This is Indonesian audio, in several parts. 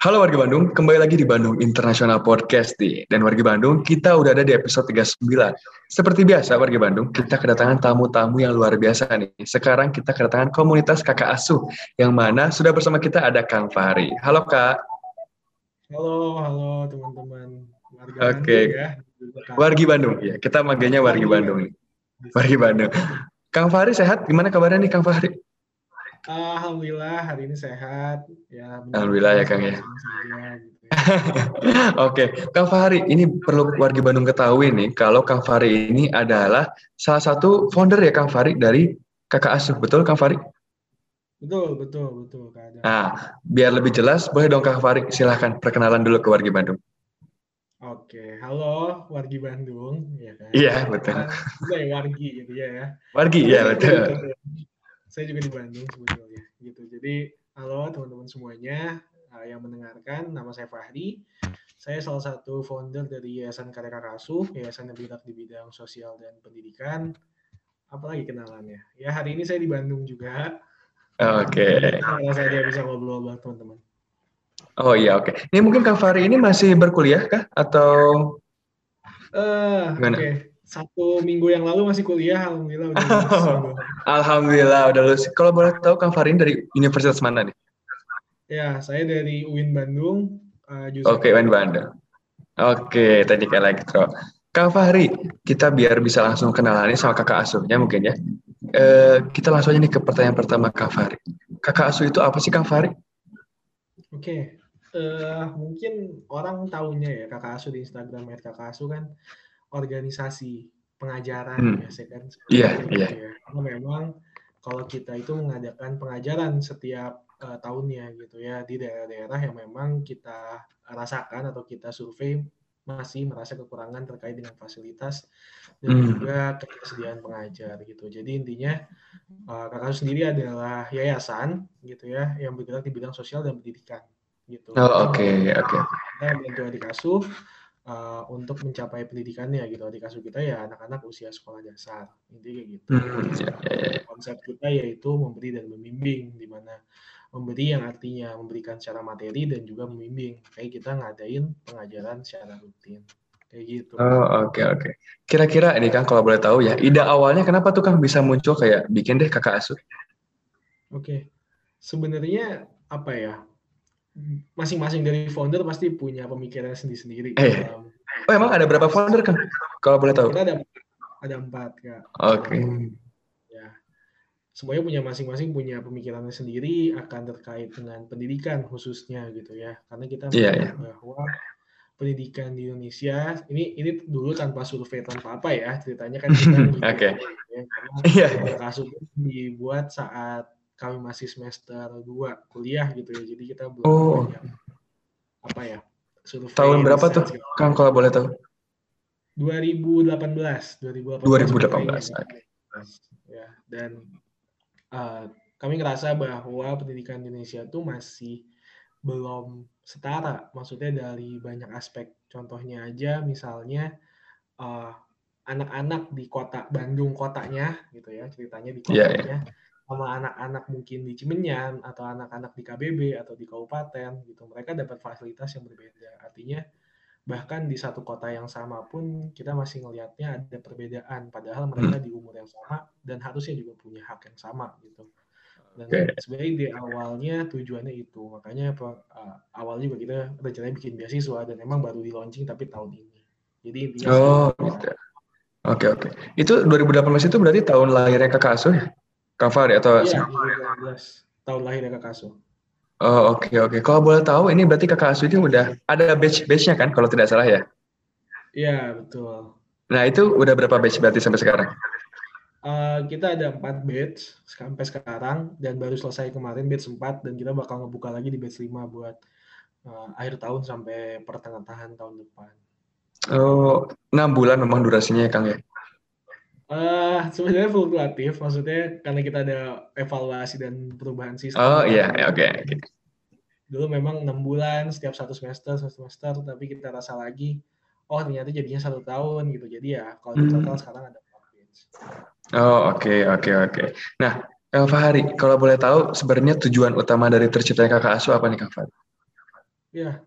Halo warga Bandung, kembali lagi di Bandung International Podcast nih. Dan warga Bandung, kita udah ada di episode 39. Seperti biasa warga Bandung, kita kedatangan tamu-tamu yang luar biasa nih. Sekarang kita kedatangan komunitas kakak asuh, yang mana sudah bersama kita ada Kang Fahri. Halo Kak. Halo, halo teman-teman warga Oke. Okay. Bandung ya. Wargi Bandung, ya. Kita manggilnya wargi Bandung nih. Wargi Bandung. Kang Fahri sehat? Gimana kabarnya nih Kang Fahri? Alhamdulillah hari ini sehat. Ya, Alhamdulillah ya Kang ya. Gitu ya. Oke, Kang Fahri, ini perlu warga Bandung ketahui nih, kalau Kang Fahri ini adalah salah satu founder ya Kang Fahri dari Kakak Asuh, betul Kang Fahri? Betul, betul, betul. Kak. Nah, biar lebih jelas, boleh dong Kang Fahri, silahkan perkenalan dulu ke warga Bandung. Oke, halo wargi Bandung. Ya, kan? Iya, betul. Juga ya wargi gitu ya. ya. Wargi, iya betul. Saya juga di Bandung sebetulnya. Gitu. Jadi, halo teman-teman semuanya uh, yang mendengarkan. Nama saya Fahri. Saya salah satu founder dari Yayasan Karya Kakasuh, yayasan yang bergerak di bidang sosial dan pendidikan. Apalagi kenalannya? Ya, hari ini saya di Bandung juga. Oke. Karena saya bisa ngobrol bareng teman-teman. Oh iya, oke. Ini mungkin Kang Fahri ini masih berkuliah kah? Atau Eh, Gimana? oke. Satu minggu yang lalu masih kuliah, alhamdulillah udah lulus. Alhamdulillah udah lulus. Kalau boleh tahu Kang Fahri ini dari universitas mana nih? Ya, saya dari UIN Bandung. jurusan Oke, Wan Bandung. Oke, teknik elektro. Kang Fahri, kita biar bisa langsung kenalan sama kakak asuhnya mungkin ya. Eh, kita langsung aja nih ke pertanyaan pertama Kang Fahri. Kakak asuh itu apa sih Kang Fahri? Oke, eh mungkin orang tahunya ya kakak asuh di Instagram kakak asuh kan organisasi pengajaran Hmm. biasanya kan. Iya, iya. ya. Karena memang kalau kita itu mengadakan pengajaran setiap eh, tahunnya gitu ya di daerah-daerah yang memang kita rasakan atau kita survei masih merasa kekurangan terkait dengan fasilitas dan Hmm. juga ketersediaan pengajar gitu. Jadi intinya eh, kakak sendiri adalah yayasan gitu ya yang bergerak di bidang sosial dan pendidikan gitu. Oh, oke, oke. Kita membantu adik asuh uh, untuk mencapai pendidikannya gitu. Adik asuh kita ya anak-anak usia sekolah dasar. Intinya kayak gitu. Hmm, ya, ya, ya. Konsep kita yaitu memberi dan membimbing di mana memberi yang artinya memberikan secara materi dan juga membimbing. Kayak kita ngadain pengajaran secara rutin. Kayak gitu. Oh, oke, oke. Kira-kira ini Kang kalau boleh tahu ya, ide awalnya kenapa tuh Kang bisa muncul kayak bikin deh kakak asuh? Oke. Sebenarnya apa ya? Masing-masing dari founder pasti punya pemikiran sendiri-sendiri. Eh. dalam- Oh, emang ada berapa founder Kang? Kalau boleh tahu. ada ada empat kak. Oke. Ya, semuanya punya masing-masing punya pemikirannya sendiri akan terkait dengan pendidikan khususnya gitu ya. Karena kita Iya, melihat bahwa pendidikan di Indonesia ini ini dulu tanpa survei tanpa apa ya ceritanya kan kita Oke. ya, karena Iya. kasus dibuat saat kami masih semester 2 kuliah gitu ya. Jadi kita belum Oh. banyak apa ya survei Tahun berapa tuh Kang kalau boleh tahu? 2018 2018 2018, surveinya. ya dan uh, kami ngerasa bahwa pendidikan di Indonesia tuh masih belum setara maksudnya dari banyak aspek contohnya aja misalnya uh, anak-anak di kota Bandung kotanya gitu ya ceritanya di Iya, kotanya sama anak-anak mungkin di Cimenyan atau anak-anak di KBB atau di kabupaten gitu. Mereka dapat fasilitas yang berbeda. Artinya bahkan di satu kota yang sama pun kita masih ngelihatnya ada perbedaan. Padahal mereka di umur yang sama dan harusnya juga punya hak yang sama gitu. Dan sebenarnya di awalnya tujuannya itu. Makanya uh, awal juga kita rencananya bikin beasiswa dan emang baru di launching tapi tahun ini. Jadi intinya Oh, gitu. Oke, oke. Itu 2018 itu berarti tahun lahirnya kakak asuh ya? Kang Fahri atau iya 2018 tahun lahir kakak Kaso Oh, oke, oke. Kalau boleh tahu, ini berarti kakak asuh ini udah ada batch-batchnya kan, kalau tidak salah ya? iya betul Nah, itu udah berapa batch berarti sampai sekarang? Uh, kita ada 4 batch sampai sekarang dan baru selesai kemarin batch 4 dan kita bakal ngebuka lagi di batch 5 buat uh, akhir tahun sampai pertengahan tahun depan. Oh, 6 bulan memang durasinya ya, Kang ya? Uh, sebenarnya fluktuatif, maksudnya karena kita ada evaluasi dan perubahan sistem. Oh, iya, ya, oke. oke. Dulu memang enam bulan setiap satu semester, satu semester, tapi kita rasa lagi, oh ternyata jadinya satu tahun gitu. Jadi ya kalau di Hmm. total sekarang ada 4 batch. Oh, oke, oke, oke. Nah, Kang Fahri, kalau boleh tahu, sebenarnya tujuan utama dari terciptanya kakak asuh apa nih, Kang Fahri? Ya,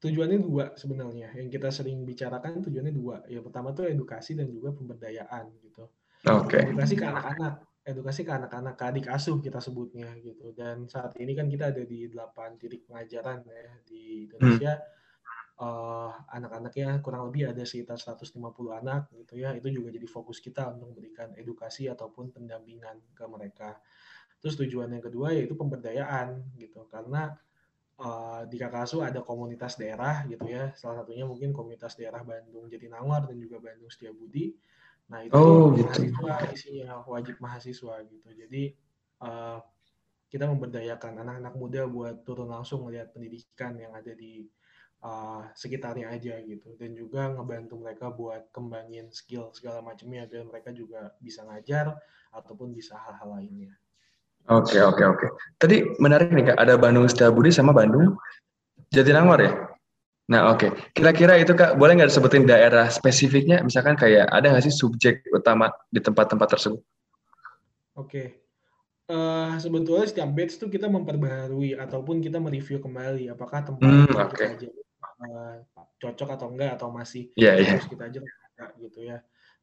tujuannya dua sebenarnya. Yang kita sering bicarakan tujuannya dua. Ya pertama tuh edukasi dan juga pemberdayaan gitu. Okay. Edukasi ke anak-anak, edukasi ke anak-anak, ke adik asuh kita sebutnya gitu. Dan saat ini kan kita ada di delapan titik pengajaran ya di Indonesia. Hmm. Uh, anak-anaknya kurang lebih ada sekitar 150 anak gitu ya. Itu juga jadi fokus kita untuk memberikan edukasi ataupun pendampingan ke mereka. Terus tujuan yang kedua yaitu pemberdayaan gitu. Karena uh, di Kakasu ada komunitas daerah gitu ya. Salah satunya mungkin komunitas daerah Bandung Jatinangor dan juga Bandung Setiabudi. Nah itu oh, gitu. mahasiswa isinya wajib mahasiswa gitu. Jadi uh, kita memberdayakan anak-anak muda buat turun langsung melihat pendidikan yang ada di uh, sekitarnya aja gitu dan juga ngebantu mereka buat kembangin skill segala macamnya biar mereka juga bisa ngajar ataupun bisa hal-hal lainnya. Oke, oke, oke. Tadi menarik nih Kak, ada Bandung Setiabudi sama Bandung Jatinangor ya? Nah, oke. Okay. Kira-kira itu Kak, boleh nggak disebutin daerah spesifiknya? Misalkan kayak ada nggak sih subjek utama di tempat-tempat tersebut? Oke. Okay. Uh, eh, sebetulnya setiap batch tuh kita memperbaharui ataupun kita mereview kembali apakah tempat hmm, okay. kita aja uh, cocok atau enggak atau masih yeah, yeah. harus kita aja gitu ya.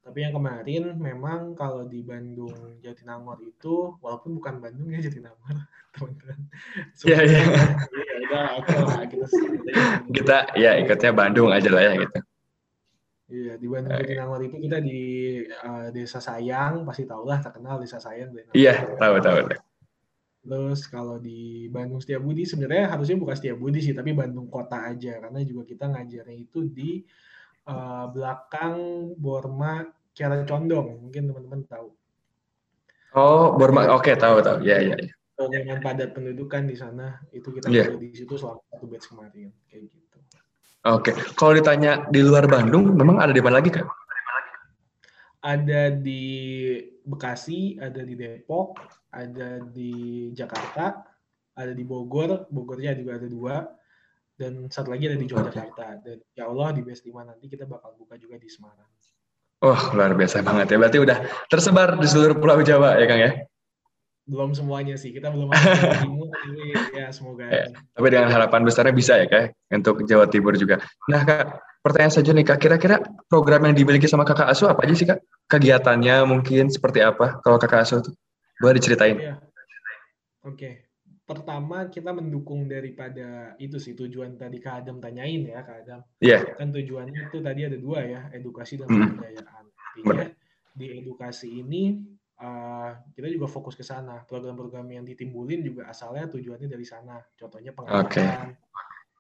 Tapi yang kemarin memang kalau di Bandung Jatinangor itu walaupun bukan Bandung ya Jatinangor, teman-teman. Iya iya. Ya udah kita kita ya ikutnya Bandung aja lah ya gitu. Iya di Bandung okay. Jatinangor itu kita di uh, Desa Sayang pasti tahu lah terkenal Desa Sayang. Iya tahu tahu. Terus kalau di Bandung Setiabudi sebenarnya harusnya bukan Setiabudi sih tapi Bandung Kota aja karena juga kita ngajarnya itu di uh, belakang Borma Kiara Condong, mungkin teman-teman tahu. Oh, Burma, oke okay, tahu tahu, ya ya. ya. Dengan padat pendudukan di sana, itu kita yeah. di situ selama satu batch kemarin, kayak gitu. Oke, okay. kalau ditanya di luar Bandung, memang ada di mana lagi kan? Ada di Bekasi, ada di Depok, ada di Jakarta, ada di Bogor, Bogornya juga ada dua, dan satu lagi ada di Yogyakarta. Dan ya Allah di base 5 nanti kita bakal buka juga di Semarang. Wah, luar biasa banget ya. Berarti udah tersebar di seluruh Pulau Jawa ya, Kang ya? Belum semuanya sih. Kita belum ada timur, ya semoga. Ya, tapi dengan harapan besarnya bisa ya, Kak, untuk Jawa Timur juga. Nah, Kak, pertanyaan saja nih, Kak. Kira-kira program yang dimiliki sama Kakak Asu apa aja sih, Kak? Kegiatannya mungkin seperti apa kalau Kakak Asu itu? Boleh diceritain? Ya. Oke. Okay pertama kita mendukung daripada itu sih tujuan tadi Kak Adam tanyain ya Kak Adam. Iya. Yeah. Kan tujuannya itu tadi ada dua ya, edukasi dan pemberdayaan. Artinya di edukasi ini uh, kita juga fokus ke sana. Program-program yang ditimbulin juga asalnya tujuannya dari sana. Contohnya pengalaman. Okay.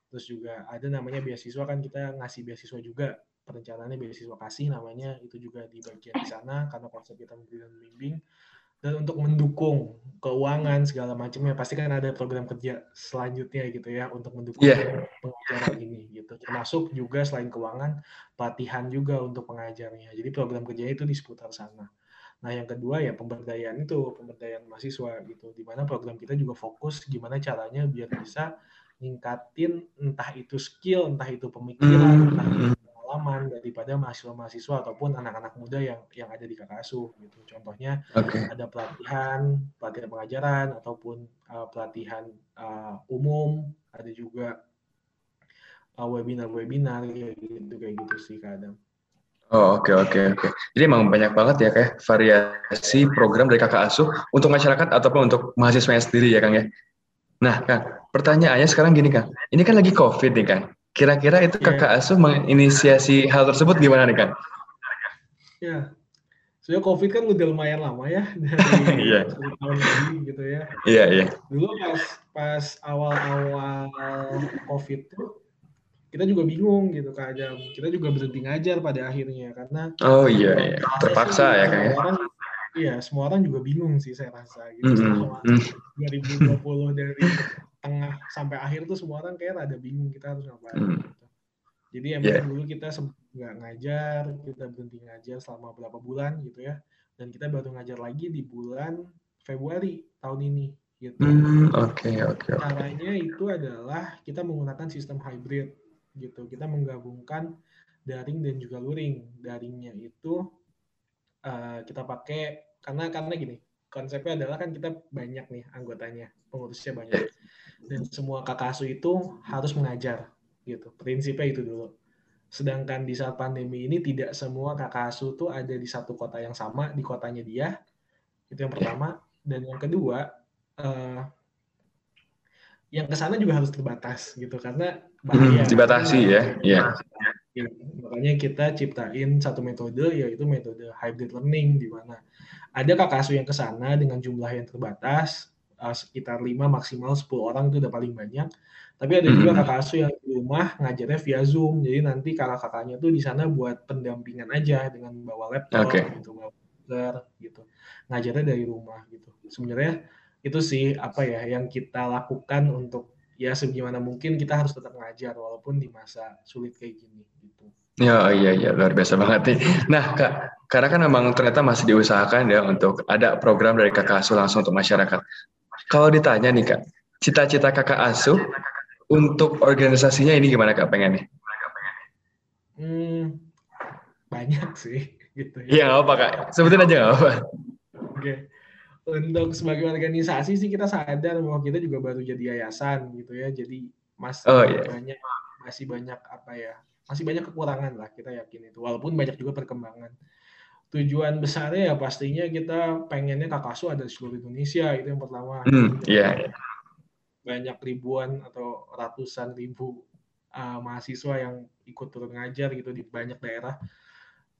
Terus juga ada namanya beasiswa kan kita ngasih beasiswa juga. Perencanaannya beasiswa kasih namanya itu juga di bagian di sana karena konsep kita memberi dan membimbing dan untuk mendukung keuangan segala macamnya pasti kan ada program kerja selanjutnya gitu ya untuk mendukung yeah. pengajaran ini gitu. Termasuk juga selain keuangan pelatihan juga untuk pengajarnya. Jadi program kerjanya itu di seputar sana. Nah yang kedua ya pemberdayaan itu pemberdayaan mahasiswa gitu. Di mana program kita juga fokus gimana caranya biar bisa ningkatin entah itu skill entah itu pemikiran entah itu pengalaman daripada mahasiswa-mahasiswa ataupun anak-anak muda yang yang ada di Kakasuh gitu. Contohnya okay. ada pelatihan, pelatihan pengajaran ataupun uh, pelatihan uh, umum, ada juga uh, webinar-webinar kayak gitu kayak gitu sih kadang. Oh oke okay, oke okay, oke. Okay. Jadi emang banyak banget ya kayak variasi program dari kakak asuh untuk masyarakat ataupun untuk mahasiswa sendiri ya kang ya. Nah kang, pertanyaannya sekarang gini kang, ini kan lagi covid nih kang. Kira-kira itu iya. kakak asuh menginisiasi hal tersebut gimana nih kan? Ya, soalnya COVID kan udah lumayan lama ya dari yeah. tahun lagi gitu ya. Iya yeah, iya. Yeah. Dulu pas pas awal-awal COVID tuh kita juga bingung gitu kak Jam. Kita juga berhenti ngajar pada akhirnya karena oh iya iya terpaksa ya kan ya. Orang, iya semua orang juga bingung sih saya rasa gitu mm -hmm. selama 2020 dari tengah sampai akhir tuh semua orang kayak ada bingung kita harus ngapain. Hmm. Gitu. Jadi emang yeah. dulu kita nggak ngajar, kita berhenti ngajar selama berapa bulan gitu ya, dan kita baru ngajar lagi di bulan Februari tahun ini. Gitu. Hmm, oke oke. Caranya itu adalah kita menggunakan sistem hybrid gitu. Kita menggabungkan daring dan juga luring. Daringnya itu uh, kita pakai karena karena gini, konsepnya adalah kan kita banyak nih anggotanya, pengurusnya banyak. Dan semua kakak asuh itu harus mengajar gitu. Prinsipnya itu dulu. Sedangkan di saat pandemi ini tidak semua kakak asuh tuh ada di satu kota yang sama, di kotanya dia. Itu yang pertama. Dan yang kedua, uh, yang ke sana juga harus terbatas gitu karena bahaya. Hmm, dibatasi ya. Iya. Yeah. Makanya kita ciptain satu metode yaitu metode hybrid learning di mana ada kakak asuh yang ke sana dengan jumlah yang terbatas uh, sekitar 5 maksimal 10 orang itu udah paling banyak. Tapi ada juga hmm. kakak asuh yang di rumah ngajarnya via Zoom. Jadi nanti kakak-kakaknya tuh di sana buat pendampingan aja dengan bawa laptop okay. gitu, bawa komputer gitu. Ngajarnya dari rumah gitu. Sebenarnya itu sih apa ya yang kita lakukan untuk ya sebagaimana mungkin kita harus tetap ngajar walaupun di masa sulit kayak gini gitu. Ya iya iya luar biasa banget nih. Nah kak, karena kan memang ternyata masih diusahakan ya untuk ada program dari kakak asuh langsung untuk masyarakat. Kalau ditanya nih kak, cita-cita kakak asuh untuk organisasinya ini gimana kak pengen nih? Hmm, banyak sih gitu ya. Iya nggak apa kak, sebutin aja nggak apa. Oke. Untuk sebagai organisasi sih kita sadar bahwa kita juga baru jadi yayasan gitu ya. Jadi masih oh, iya. banyak masih banyak apa ya? Masih banyak kekurangan lah kita yakin itu. Walaupun banyak juga perkembangan. Tujuan besarnya ya pastinya kita pengennya Kakasu ada di seluruh Indonesia itu yang pertama. Hmm, iya. Yeah banyak ribuan atau ratusan ribu uh, mahasiswa yang ikut turun ngajar gitu di banyak daerah.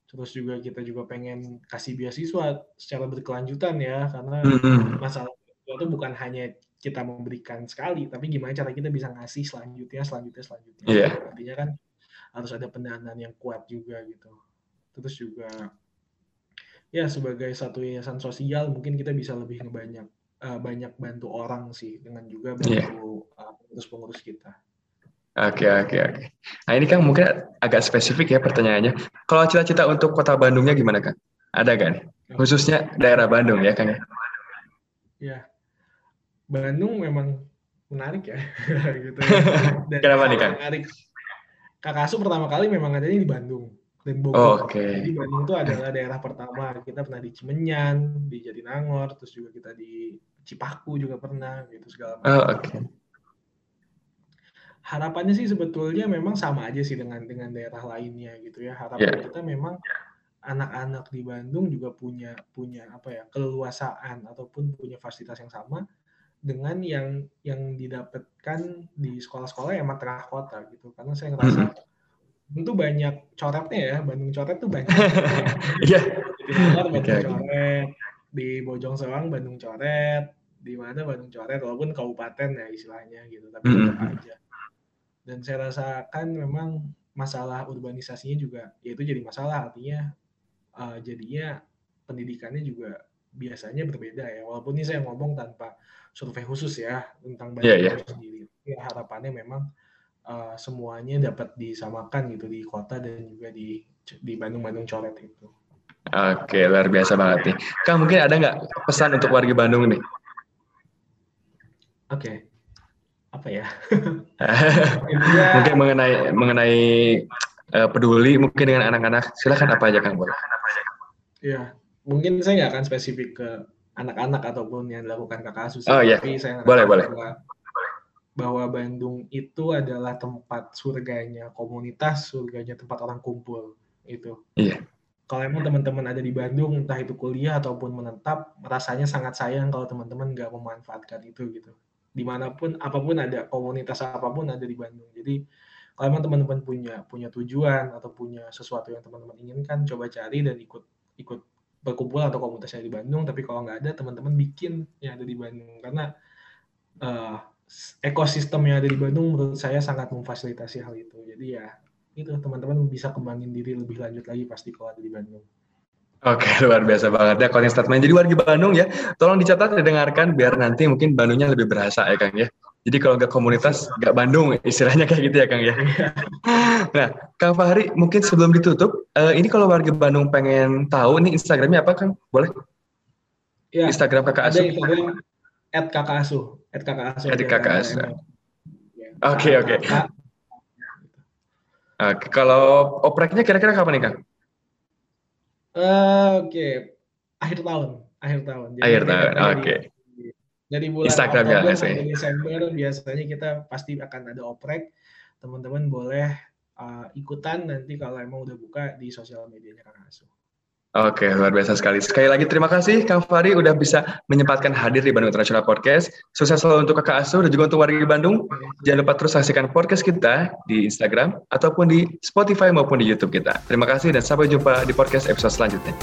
Terus juga kita juga pengen kasih beasiswa secara berkelanjutan ya, karena mm-hmm. masalah itu bukan hanya kita memberikan sekali, tapi gimana cara kita bisa ngasih selanjutnya, selanjutnya, selanjutnya. Yeah. Artinya kan harus ada pendanaan yang kuat juga gitu. Terus juga ya sebagai satu yayasan sosial mungkin kita bisa lebih banyak uh, banyak bantu orang sih dengan juga iya. bantu yeah. uh, pengurus-pengurus kita. Oke okay, oke okay, oke. Okay. Nah ini kan mungkin agak spesifik ya pertanyaannya. Kalau cita-cita untuk kota Bandungnya gimana kan? Ada kan? Khususnya daerah Bandung ya kan? Ya, Bandung memang menarik ya. gitu. Dan Kenapa nih kan? Menarik. Kakak pertama kali memang adanya di Bandung dan Bogor. Oh. Okay. Jadi Bandung itu adalah daerah pertama. Kita pernah di Cimenyan, di Jatinangor, terus juga kita di Cipaku juga pernah gitu segala macam. Oh, Oke. Okay. Harapannya sih sebetulnya memang sama aja sih dengan dengan daerah lainnya gitu ya. Harapan yeah. kita memang anak-anak di Bandung juga punya punya apa ya keleluasaan ataupun punya fasilitas yang sama dengan yang yang didapatkan di sekolah-sekolah yang tengah kota gitu. Karena saya ngerasa mm -hmm itu banyak coretnya ya Bandung coret tuh banyak. Iya. Di Bandung okay, coret di Bojong Soang Bandung coret di mana Bandung coret walaupun kabupaten ya istilahnya gitu tapi mm -hmm. tetap aja. Dan saya rasakan memang masalah urbanisasinya juga ya itu jadi masalah artinya uh, jadinya pendidikannya juga biasanya berbeda ya walaupun ini saya ngomong tanpa survei khusus ya tentang Bandung yeah, yeah. sendiri ya harapannya memang uh, semuanya dapat disamakan gitu di kota dan juga di di Bandung-Bandung coret itu. Oke, luar biasa banget nih. Kang, mungkin ada nggak pesan untuk warga Bandung nih? Oke, apa ya? mungkin mengenai mengenai uh, peduli mungkin dengan anak-anak. Silakan apa aja Kang boleh. Ya, mungkin saya nggak akan spesifik ke anak-anak ataupun yang dilakukan kakak kasus. Oh iya, boleh boleh bahwa Bandung itu adalah tempat surganya komunitas, surganya tempat orang kumpul itu. Iya. Kalau emang teman-teman ada di Bandung, entah itu kuliah ataupun menetap, rasanya sangat sayang kalau teman-teman nggak memanfaatkan itu gitu. Di mana pun, apa pun ada komunitas apa pun ada di Bandung. Jadi kalau emang teman-teman punya punya tujuan atau punya sesuatu yang teman-teman inginkan, coba cari dan ikut ikut berkumpul atau komunitasnya di Bandung. Tapi kalau nggak ada, teman-teman bikin yang ada di Bandung karena uh, ekosistem yang ada di Bandung menurut saya sangat memfasilitasi hal itu. Jadi ya itu teman-teman bisa kembangin diri lebih lanjut lagi pasti kalau ada di Bandung. Oke, luar biasa banget ya closing statement. Jadi warga Bandung ya, tolong dicatat, didengarkan biar nanti mungkin Bandungnya lebih berasa ya Kang ya. Jadi kalau nggak komunitas, nggak Bandung, istilahnya kayak gitu ya Kang ya. Nah, Kang Fahri, mungkin sebelum ditutup, uh, ini kalau warga Bandung pengen tahu nih Instagramnya apa Kang? Boleh? Ya, Instagram kakak asuh. Ada Instagram at kakak asuh. At kakak asuh. At kakak asuh. Oke, oke. Oke, kalau opreknya kira-kira kapan nih, Kang? Uh, oke, okay. akhir tahun. akhir tahun. Jadi akhir tahun, oke. Okay. Dari bulan Instagramnya Oktober sampai Desember biasanya kita pasti akan ada oprek. Teman-teman boleh uh, ikutan nanti kalau emang udah buka di sosial medianya Kang Asu. Oke, luar biasa sekali. Sekali lagi terima kasih Kang Fari udah bisa menyempatkan hadir di Bandung International Podcast. Sukses selalu untuk Kakak Asu dan juga untuk warga Bandung. Jangan lupa terus saksikan podcast kita di Instagram ataupun di Spotify maupun di YouTube kita. Terima kasih dan sampai jumpa di podcast episode selanjutnya.